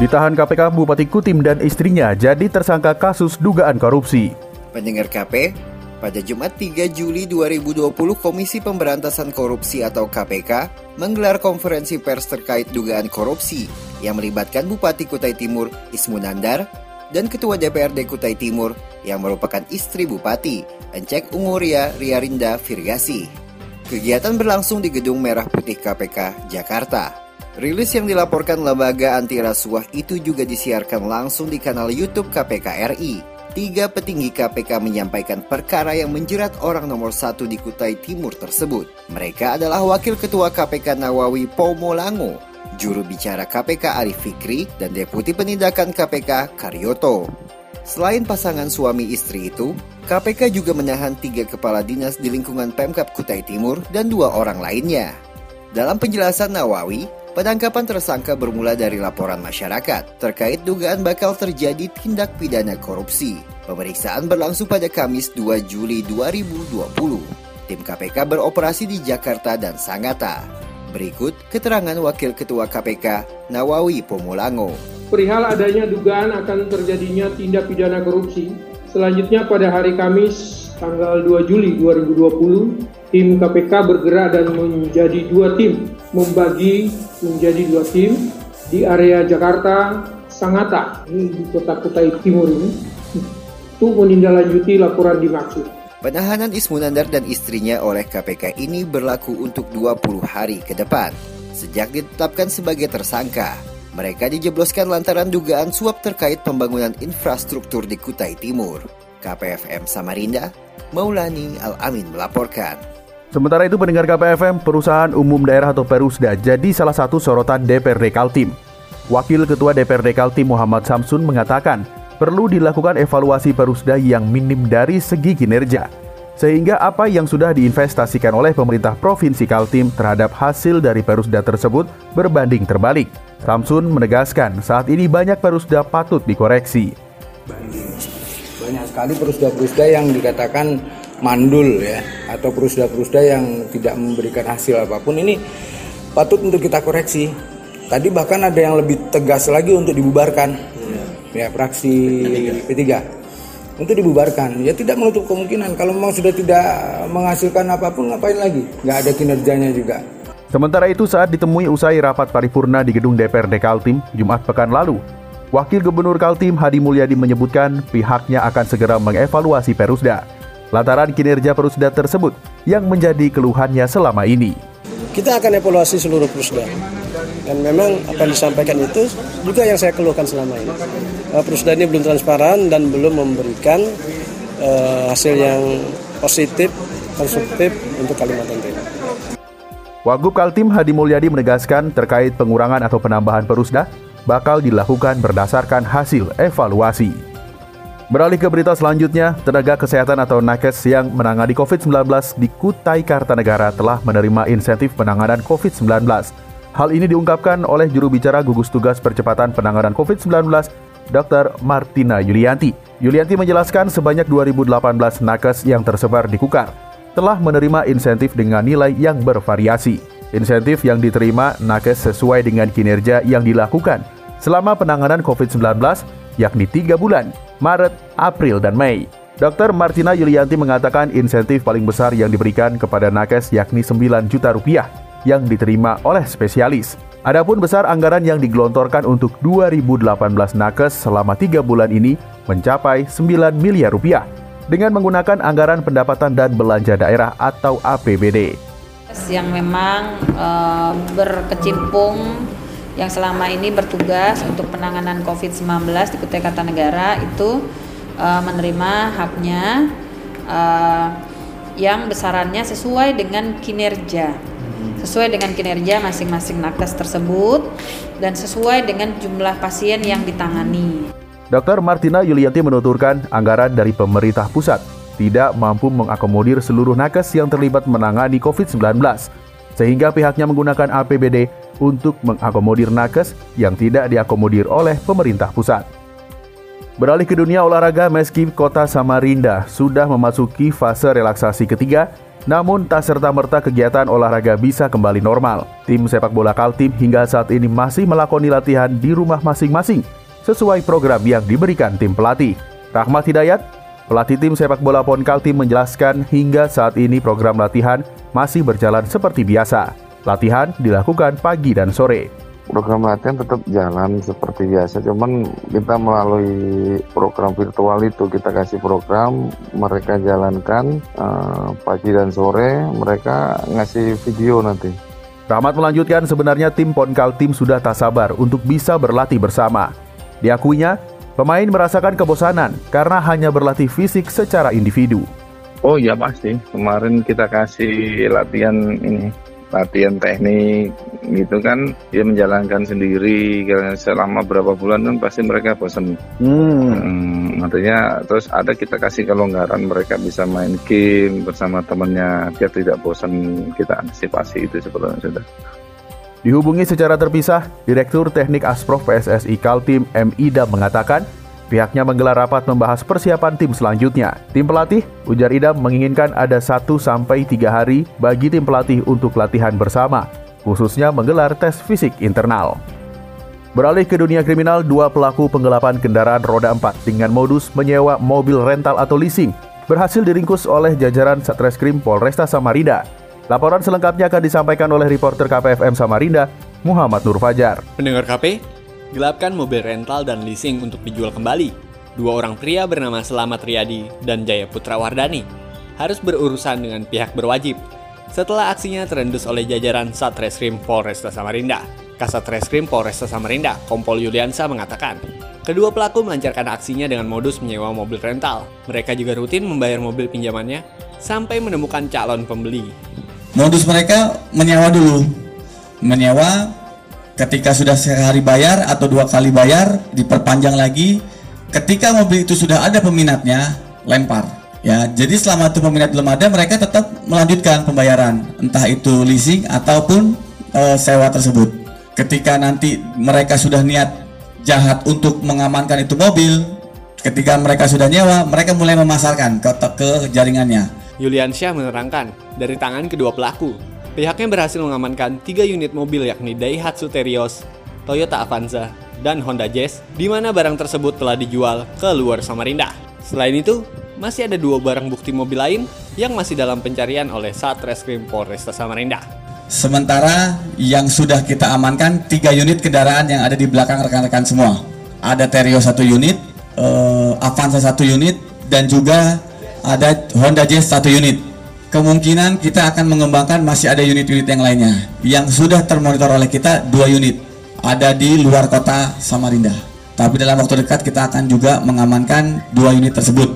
Ditahan KPK Bupati Kutim dan istrinya jadi tersangka kasus dugaan korupsi. Pendengar KP, pada Jumat 3 Juli 2020 Komisi Pemberantasan Korupsi atau KPK menggelar konferensi pers terkait dugaan korupsi yang melibatkan Bupati Kutai Timur Ismunandar dan Ketua DPRD Kutai Timur yang merupakan istri Bupati, Encek Unguria Riarinda Virgasi. Kegiatan berlangsung di Gedung Merah Putih KPK, Jakarta. Rilis yang dilaporkan lembaga anti rasuah itu juga disiarkan langsung di kanal YouTube KPK RI. Tiga petinggi KPK menyampaikan perkara yang menjerat orang nomor satu di Kutai Timur tersebut. Mereka adalah Wakil Ketua KPK Nawawi Pomolango, juru bicara KPK Arif Fikri, dan Deputi Penindakan KPK Karyoto. Selain pasangan suami istri itu, KPK juga menahan tiga kepala dinas di lingkungan Pemkap Kutai Timur dan dua orang lainnya. Dalam penjelasan Nawawi, Penangkapan tersangka bermula dari laporan masyarakat terkait dugaan bakal terjadi tindak pidana korupsi. Pemeriksaan berlangsung pada Kamis 2 Juli 2020. Tim KPK beroperasi di Jakarta dan Sangatta. Berikut keterangan Wakil Ketua KPK Nawawi Pomulango. Perihal adanya dugaan akan terjadinya tindak pidana korupsi, selanjutnya pada hari Kamis tanggal 2 Juli 2020, tim KPK bergerak dan menjadi dua tim, membagi menjadi dua tim di area Jakarta, Sangatta, di kota Kutai Timur ini, untuk menindaklanjuti laporan dimaksud. Penahanan Ismunandar dan istrinya oleh KPK ini berlaku untuk 20 hari ke depan. Sejak ditetapkan sebagai tersangka, mereka dijebloskan lantaran dugaan suap terkait pembangunan infrastruktur di Kutai Timur. KPFM Samarinda, Maulani Al-Amin melaporkan. Sementara itu pendengar KPFM, perusahaan umum daerah atau Perusda jadi salah satu sorotan DPRD Kaltim. Wakil Ketua DPRD Kaltim Muhammad Samsun mengatakan, perlu dilakukan evaluasi Perusda yang minim dari segi kinerja. Sehingga apa yang sudah diinvestasikan oleh pemerintah Provinsi Kaltim terhadap hasil dari Perusda tersebut berbanding terbalik. Samsun menegaskan saat ini banyak Perusda patut dikoreksi. Banyak sekali Perusda-Perusda yang dikatakan mandul ya atau perusda-perusda yang tidak memberikan hasil apa pun ini patut untuk kita koreksi. Tadi bahkan ada yang lebih tegas lagi untuk dibubarkan ya, ya praksi P3. untuk dibubarkan. Ya tidak menutup kemungkinan kalau memang sudah tidak menghasilkan apa pun ngapain lagi? Nggak ada kinerjanya juga. Sementara itu saat ditemui usai rapat paripurna di gedung DPRD Kaltim Jumat pekan lalu, Wakil Gubernur Kaltim Hadi Mulyadi menyebutkan pihaknya akan segera mengevaluasi Perusda lantaran kinerja Perusda tersebut yang menjadi keluhannya selama ini. Kita akan evaluasi seluruh Perusda. Dan memang apa yang disampaikan itu juga yang saya keluhkan selama ini. Eh, Perusda ini belum transparan dan belum memberikan uh, hasil yang positif, konstruktif untuk Kalimantan Timur. Wagub Kaltim Hadi Mulyadi menegaskan terkait pengurangan atau penambahan Perusda bakal dilakukan berdasarkan hasil evaluasi. Beralih ke berita selanjutnya, tenaga kesehatan atau nakes yang menangani COVID-19 di Kutai Kartanegara telah menerima insentif penanganan COVID-19. Hal ini diungkapkan oleh juru bicara gugus tugas percepatan penanganan COVID-19, Dr. Martina Yulianti. Yulianti menjelaskan sebanyak 2018 nakes yang tersebar di Kukar telah menerima insentif dengan nilai yang bervariasi. Insentif yang diterima nakes sesuai dengan kinerja yang dilakukan selama penanganan COVID-19 yakni tiga bulan Maret, April, dan Mei. Dr. Martina Yulianti mengatakan insentif paling besar yang diberikan kepada nakes yakni 9 juta rupiah yang diterima oleh spesialis. Adapun besar anggaran yang digelontorkan untuk 2018 nakes selama 3 bulan ini mencapai 9 miliar rupiah dengan menggunakan anggaran pendapatan dan belanja daerah atau APBD. Yang memang e, berkecimpung yang selama ini bertugas untuk penanganan COVID-19 di Kutai Kartanegara itu uh, menerima haknya uh, yang besarannya sesuai dengan kinerja sesuai dengan kinerja masing-masing nakes tersebut dan sesuai dengan jumlah pasien yang ditangani. Dr. Martina Yulianti menuturkan anggaran dari pemerintah pusat tidak mampu mengakomodir seluruh nakes yang terlibat menangani COVID-19, sehingga pihaknya menggunakan APBD untuk mengakomodir nakes yang tidak diakomodir oleh pemerintah pusat. Beralih ke dunia olahraga, meski kota Samarinda sudah memasuki fase relaksasi ketiga, namun tak serta-merta kegiatan olahraga bisa kembali normal. Tim sepak bola Kaltim hingga saat ini masih melakoni latihan di rumah masing-masing sesuai program yang diberikan tim pelatih. Rahmat Hidayat, pelatih tim sepak bola Pon Kaltim menjelaskan hingga saat ini program latihan masih berjalan seperti biasa. Latihan dilakukan pagi dan sore program latihan tetap jalan seperti biasa cuman kita melalui program virtual itu kita kasih program mereka jalankan uh, pagi dan sore mereka ngasih video nanti Rahmat melanjutkan sebenarnya tim Ponkal Tim sudah tak sabar untuk bisa berlatih bersama. Diakuinya, pemain merasakan kebosanan karena hanya berlatih fisik secara individu. Oh iya pasti, kemarin kita kasih latihan ini latihan teknik gitu kan dia menjalankan sendiri selama berapa bulan kan pasti mereka bosan hmm. hmm, artinya terus ada kita kasih kelonggaran mereka bisa main game bersama temannya biar tidak bosan kita antisipasi itu sebetulnya sudah Dihubungi secara terpisah, Direktur Teknik Asprof PSSI Kaltim M. Ida mengatakan Pihaknya menggelar rapat membahas persiapan tim selanjutnya. Tim pelatih, ujar Idam menginginkan ada 1 sampai 3 hari bagi tim pelatih untuk latihan bersama, khususnya menggelar tes fisik internal. Beralih ke dunia kriminal, dua pelaku penggelapan kendaraan roda 4 dengan modus menyewa mobil rental atau leasing berhasil diringkus oleh jajaran Satreskrim Polresta Samarinda. Laporan selengkapnya akan disampaikan oleh reporter KPFM Samarinda, Muhammad Nur Fajar. Pendengar KP, gelapkan mobil rental dan leasing untuk dijual kembali. Dua orang pria bernama Selamat Riyadi dan Jaya Putra Wardani harus berurusan dengan pihak berwajib setelah aksinya terendus oleh jajaran Satreskrim Polresta Samarinda. Kasatreskrim Polresta Samarinda, Kompol Yuliansa mengatakan, kedua pelaku melancarkan aksinya dengan modus menyewa mobil rental. Mereka juga rutin membayar mobil pinjamannya sampai menemukan calon pembeli. Modus mereka menyewa dulu, menyewa Ketika sudah sehari bayar atau dua kali bayar, diperpanjang lagi. Ketika mobil itu sudah ada peminatnya, lempar. Ya, jadi selama itu peminat belum ada, mereka tetap melanjutkan pembayaran, entah itu leasing ataupun e, sewa tersebut. Ketika nanti mereka sudah niat jahat untuk mengamankan itu mobil, ketika mereka sudah nyewa, mereka mulai memasarkan ke, ke jaringannya. Yulian Syah menerangkan, dari tangan kedua pelaku, Pihaknya berhasil mengamankan tiga unit mobil yakni Daihatsu Terios, Toyota Avanza, dan Honda Jazz, di mana barang tersebut telah dijual ke luar Samarinda. Selain itu, masih ada dua barang bukti mobil lain yang masih dalam pencarian oleh Satreskrim Polresta Samarinda. Sementara yang sudah kita amankan tiga unit kendaraan yang ada di belakang rekan-rekan semua. Ada Terios satu unit, uh, Avanza satu unit, dan juga ada Honda Jazz satu unit kemungkinan kita akan mengembangkan masih ada unit-unit yang lainnya yang sudah termonitor oleh kita dua unit. Ada di luar kota Samarinda. Tapi dalam waktu dekat kita akan juga mengamankan dua unit tersebut.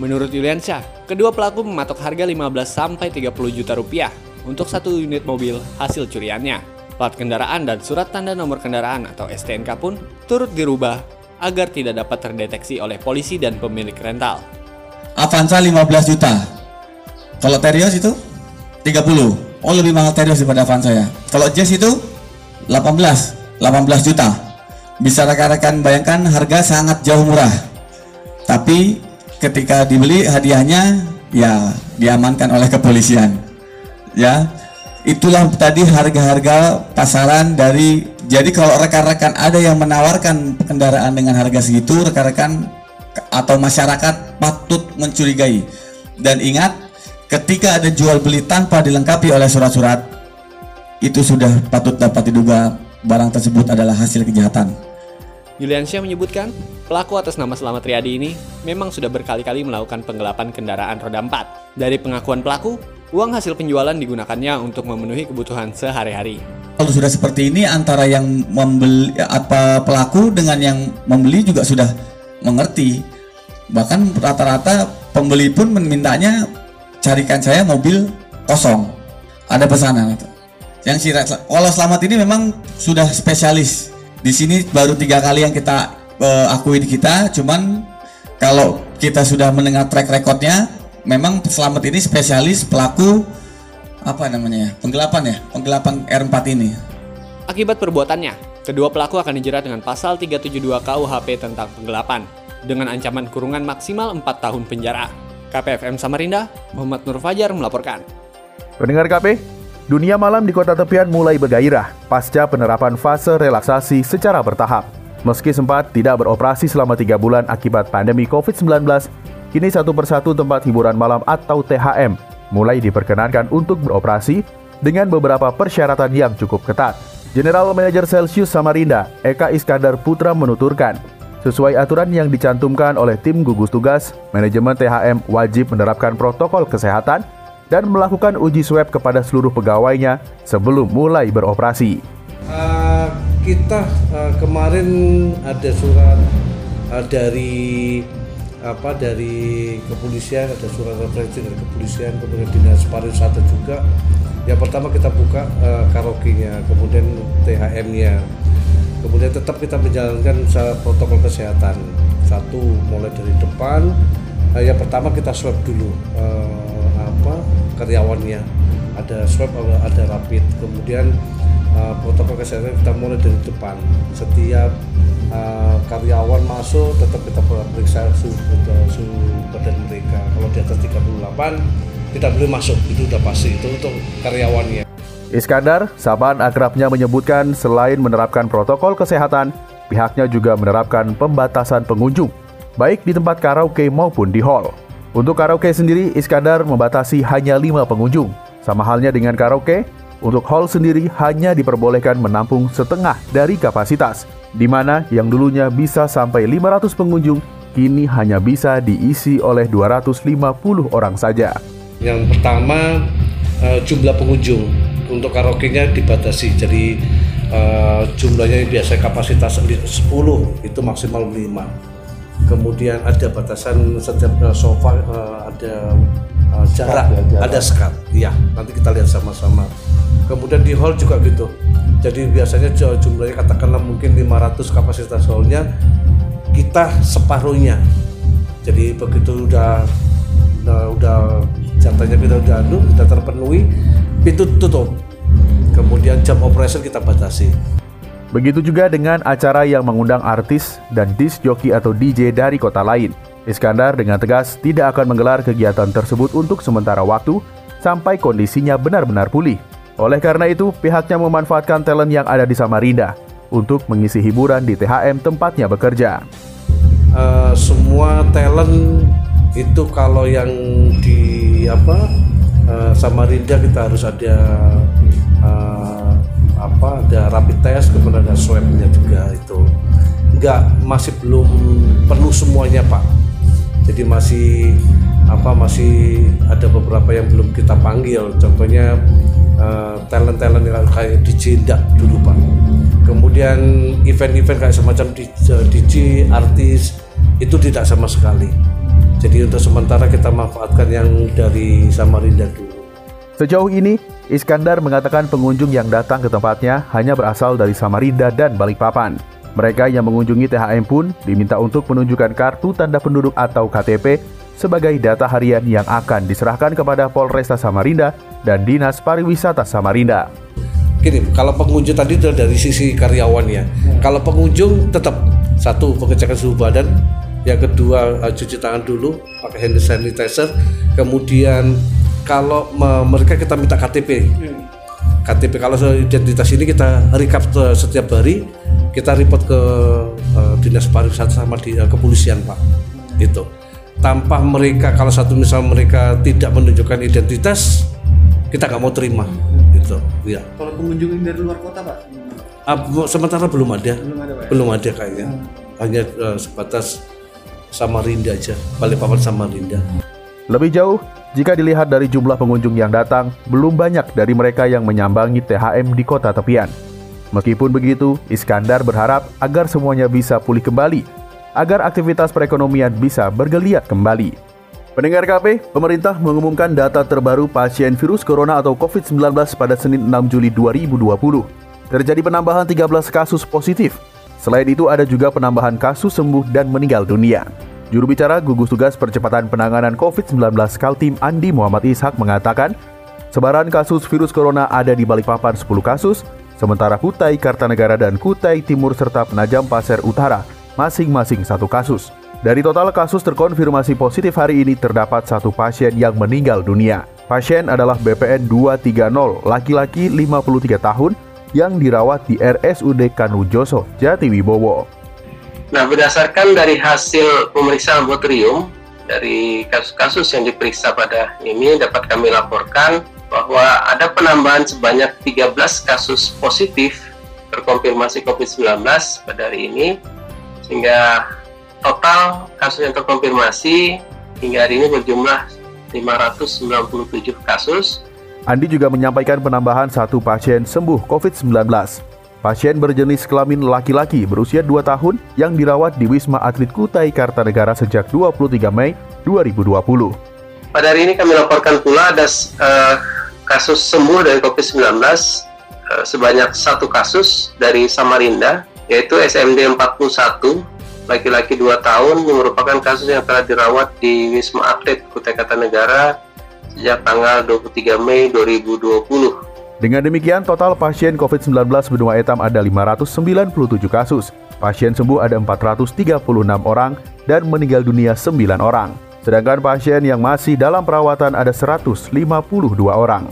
Menurut Yuliansyah kedua pelaku mematok harga 15 sampai 30 juta rupiah untuk satu unit mobil hasil curiannya. Plat kendaraan dan surat tanda nomor kendaraan atau STNK pun turut dirubah agar tidak dapat terdeteksi oleh polisi dan pemilik rental. Avanza 15 juta kalau Terios itu 30. Oh lebih mahal Terios daripada Avanza ya. Kalau Jazz itu 18, 18 juta. Bisa rekan-rekan bayangkan harga sangat jauh murah. Tapi ketika dibeli hadiahnya ya diamankan oleh kepolisian. Ya. Itulah tadi harga-harga pasaran dari jadi kalau rekan-rekan ada yang menawarkan kendaraan dengan harga segitu, rekan-rekan atau masyarakat patut mencurigai. Dan ingat, ketika ada jual beli tanpa dilengkapi oleh surat-surat itu sudah patut dapat diduga barang tersebut adalah hasil kejahatan. Yuliansyah menyebutkan, pelaku atas nama Selamat Riyadi ini memang sudah berkali-kali melakukan penggelapan kendaraan roda 4. Dari pengakuan pelaku, uang hasil penjualan digunakannya untuk memenuhi kebutuhan sehari-hari. Kalau sudah seperti ini antara yang membeli apa pelaku dengan yang membeli juga sudah mengerti. Bahkan rata-rata pembeli pun memintanya carikan saya mobil kosong ada pesanan itu Yang si Walau Selamat ini memang sudah spesialis. Di sini baru tiga kali yang kita uh, akui di kita, cuman kalau kita sudah mendengar track recordnya, memang Selamat ini spesialis pelaku apa namanya ya, penggelapan ya, penggelapan R4 ini. Akibat perbuatannya, kedua pelaku akan dijerat dengan pasal 372 KUHP tentang penggelapan dengan ancaman kurungan maksimal 4 tahun penjara. KPFM Samarinda, Muhammad Nur Fajar melaporkan. Pendengar KP, dunia malam di kota tepian mulai bergairah pasca penerapan fase relaksasi secara bertahap. Meski sempat tidak beroperasi selama tiga bulan akibat pandemi COVID-19, kini satu persatu tempat hiburan malam atau THM mulai diperkenankan untuk beroperasi dengan beberapa persyaratan yang cukup ketat. General Manager Celsius Samarinda, Eka Iskandar Putra menuturkan, Sesuai aturan yang dicantumkan oleh tim gugus tugas, manajemen THM wajib menerapkan protokol kesehatan dan melakukan uji swab kepada seluruh pegawainya sebelum mulai beroperasi. Uh, kita uh, kemarin ada surat uh, dari apa dari kepolisian ada surat referensi dari kepolisian kemudian dinas pariwisata juga yang pertama kita buka uh, karaoke-nya kemudian THM-nya kemudian tetap kita menjalankan protokol kesehatan. Satu mulai dari depan. Eh, yang pertama kita swab dulu eh, apa karyawannya. Ada swab ada rapid. Kemudian eh, protokol kesehatan kita mulai dari depan. Setiap eh, karyawan masuk tetap kita periksa suhu, suhu badan mereka. Kalau di atas 38 tidak boleh masuk. Itu sudah pasti itu untuk karyawannya Iskandar, sapaan akrabnya menyebutkan selain menerapkan protokol kesehatan, pihaknya juga menerapkan pembatasan pengunjung, baik di tempat karaoke maupun di hall. Untuk karaoke sendiri, Iskandar membatasi hanya lima pengunjung. Sama halnya dengan karaoke, untuk hall sendiri hanya diperbolehkan menampung setengah dari kapasitas, di mana yang dulunya bisa sampai 500 pengunjung, kini hanya bisa diisi oleh 250 orang saja. Yang pertama, eh, jumlah pengunjung untuk karaoke-nya dibatasi jadi uh, jumlahnya biasa kapasitas 10 itu maksimal 5 kemudian ada batasan setiap uh, sofa uh, ada uh, jarak, ya, jarak. ada sekat. Ya nanti kita lihat sama-sama. Kemudian di hall juga gitu. Jadi biasanya jumlahnya katakanlah mungkin 500 kapasitas hallnya kita separuhnya. Jadi begitu udah udah, udah jatahnya kita udah anu sudah terpenuhi pintu tutup kemudian jam operation kita batasi Begitu juga dengan acara yang mengundang artis dan disc joki atau DJ dari kota lain. Iskandar dengan tegas tidak akan menggelar kegiatan tersebut untuk sementara waktu sampai kondisinya benar-benar pulih. Oleh karena itu, pihaknya memanfaatkan talent yang ada di Samarinda untuk mengisi hiburan di THM tempatnya bekerja. Uh, semua talent itu kalau yang di apa uh, Samarinda kita harus ada uh, apa ada rapid test kemudian ada swabnya juga itu. Enggak masih belum perlu semuanya pak. Jadi masih apa masih ada beberapa yang belum kita panggil. Contohnya uh, talent talent yang kayak DJ Dak dulu pak. Kemudian event-event kayak semacam DJ artis itu tidak sama sekali jadi untuk sementara kita manfaatkan yang dari Samarinda dulu. Sejauh ini, Iskandar mengatakan pengunjung yang datang ke tempatnya hanya berasal dari Samarinda dan Balikpapan. Mereka yang mengunjungi THM pun diminta untuk menunjukkan kartu tanda penduduk atau KTP sebagai data harian yang akan diserahkan kepada Polresta Samarinda dan Dinas Pariwisata Samarinda. Gini, kalau pengunjung tadi itu dari sisi karyawannya. Kalau pengunjung tetap satu pengecekan suhu badan, yang kedua uh, cuci tangan dulu pakai hand sanitizer. Kemudian kalau mereka kita minta KTP hmm. KTP kalau identitas ini kita recap setiap hari kita report ke uh, dinas pariwisata sama di uh, kepolisian pak. Itu. Tanpa mereka kalau satu misal mereka tidak menunjukkan identitas kita nggak mau terima. Hmm. gitu ya kalau pengunjung dari luar kota pak? Uh, sementara belum ada. Belum ada, pak, ya? belum ada kayaknya. Hmm. hanya uh, sebatas Samarinda aja, Balikpapan Samarinda. Lebih jauh, jika dilihat dari jumlah pengunjung yang datang, belum banyak dari mereka yang menyambangi THM di kota tepian. Meskipun begitu, Iskandar berharap agar semuanya bisa pulih kembali, agar aktivitas perekonomian bisa bergeliat kembali. Pendengar KP, pemerintah mengumumkan data terbaru pasien virus corona atau COVID-19 pada Senin 6 Juli 2020. Terjadi penambahan 13 kasus positif. Selain itu ada juga penambahan kasus sembuh dan meninggal dunia. Juru bicara gugus tugas percepatan penanganan COVID-19 Kaltim Andi Muhammad Ishak mengatakan, sebaran kasus virus corona ada di Balikpapan 10 kasus, sementara Kutai Kartanegara dan Kutai Timur serta Penajam Pasir Utara masing-masing satu kasus. Dari total kasus terkonfirmasi positif hari ini terdapat satu pasien yang meninggal dunia. Pasien adalah BPN 230, laki-laki 53 tahun yang dirawat di RSUD Kanujoso, Jatiwibowo. Nah, berdasarkan dari hasil pemeriksaan laboratorium dari kasus-kasus yang diperiksa pada ini dapat kami laporkan bahwa ada penambahan sebanyak 13 kasus positif terkonfirmasi COVID-19 pada hari ini sehingga total kasus yang terkonfirmasi hingga hari ini berjumlah 597 kasus. Andi juga menyampaikan penambahan satu pasien sembuh COVID-19. Pasien berjenis kelamin laki-laki berusia 2 tahun yang dirawat di Wisma Atlet Kutai Kartanegara sejak 23 Mei 2020. Pada hari ini kami laporkan pula ada uh, kasus sembuh dari COVID-19 uh, eh, sebanyak satu kasus dari Samarinda yaitu SMD 41 laki-laki 2 tahun yang merupakan kasus yang telah dirawat di Wisma Atlet Kutai Kartanegara sejak tanggal 23 Mei 2020. Dengan demikian, total pasien COVID-19 benua etam ada 597 kasus. Pasien sembuh ada 436 orang dan meninggal dunia 9 orang. Sedangkan pasien yang masih dalam perawatan ada 152 orang.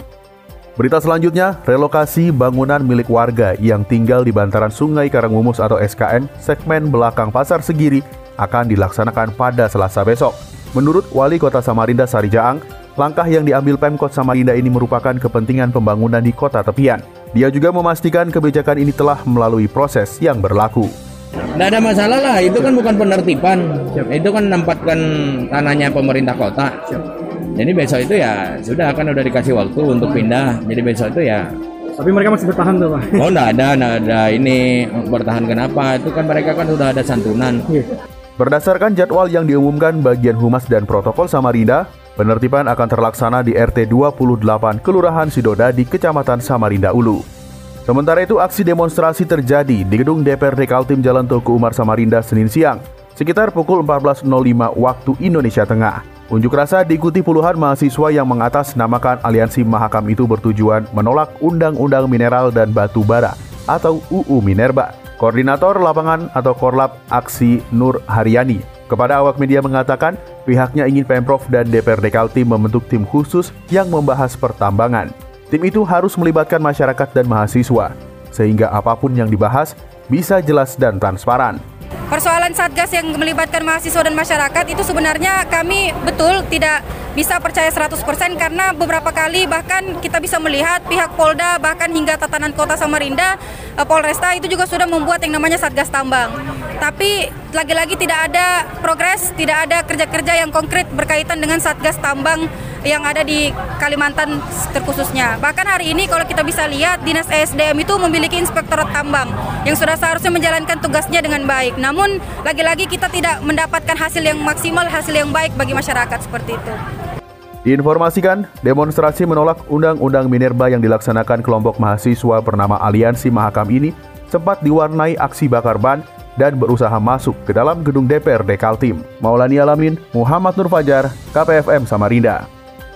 Berita selanjutnya, relokasi bangunan milik warga yang tinggal di bantaran Sungai Karangmumus atau SKN segmen belakang Pasar Segiri akan dilaksanakan pada Selasa besok. Menurut Wali Kota Samarinda Sarijaang, langkah yang diambil Pemkot Samarinda ini merupakan kepentingan pembangunan di kota tepian. Dia juga memastikan kebijakan ini telah melalui proses yang berlaku. Tidak ada masalah lah, itu kan bukan penertiban. Itu kan menempatkan tanahnya pemerintah kota. Jadi besok itu ya sudah kan udah dikasih waktu untuk pindah. Jadi besok itu ya tapi mereka masih bertahan tuh Pak? Oh enggak ada, enggak ada ini bertahan kenapa? Itu kan mereka kan sudah ada santunan. Iya. Berdasarkan jadwal yang diumumkan bagian Humas dan Protokol Samarinda, penertiban akan terlaksana di RT 28 Kelurahan Sidoda di Kecamatan Samarinda Ulu. Sementara itu aksi demonstrasi terjadi di gedung DPRD Kaltim Jalan Toko Umar Samarinda Senin siang, sekitar pukul 14.05 waktu Indonesia Tengah. Unjuk rasa diikuti puluhan mahasiswa yang mengatasnamakan aliansi Mahakam itu bertujuan menolak Undang-Undang Mineral dan Batu Bara atau UU Minerba. Koordinator lapangan atau Korlap Aksi Nur Haryani kepada awak media mengatakan pihaknya ingin Pemprov dan DPRD Kaltim membentuk tim khusus yang membahas pertambangan. Tim itu harus melibatkan masyarakat dan mahasiswa, sehingga apa pun yang dibahas bisa jelas dan transparan persoalan satgas yang melibatkan mahasiswa dan masyarakat itu sebenarnya kami betul tidak bisa percaya 100% karena beberapa kali bahkan kita bisa melihat pihak Polda bahkan hingga tatanan kota Samarinda eh, Polresta itu juga sudah membuat yang namanya satgas tambang. Tapi lagi-lagi tidak ada progres, tidak ada kerja-kerja yang konkret berkaitan dengan satgas tambang yang ada di Kalimantan terkhususnya. Bahkan hari ini kalau kita bisa lihat Dinas ESDM itu memiliki inspektorat tambang yang sudah seharusnya menjalankan tugasnya dengan baik. Namun lagi-lagi kita tidak mendapatkan hasil yang maksimal, hasil yang baik bagi masyarakat seperti itu. Diinformasikan, demonstrasi menolak Undang-Undang Minerba yang dilaksanakan kelompok mahasiswa bernama Aliansi Mahakam ini sempat diwarnai aksi bakar ban dan berusaha masuk ke dalam gedung DPRD Kaltim. Maulani Alamin, Muhammad Nur Fajar, KPFM Samarinda.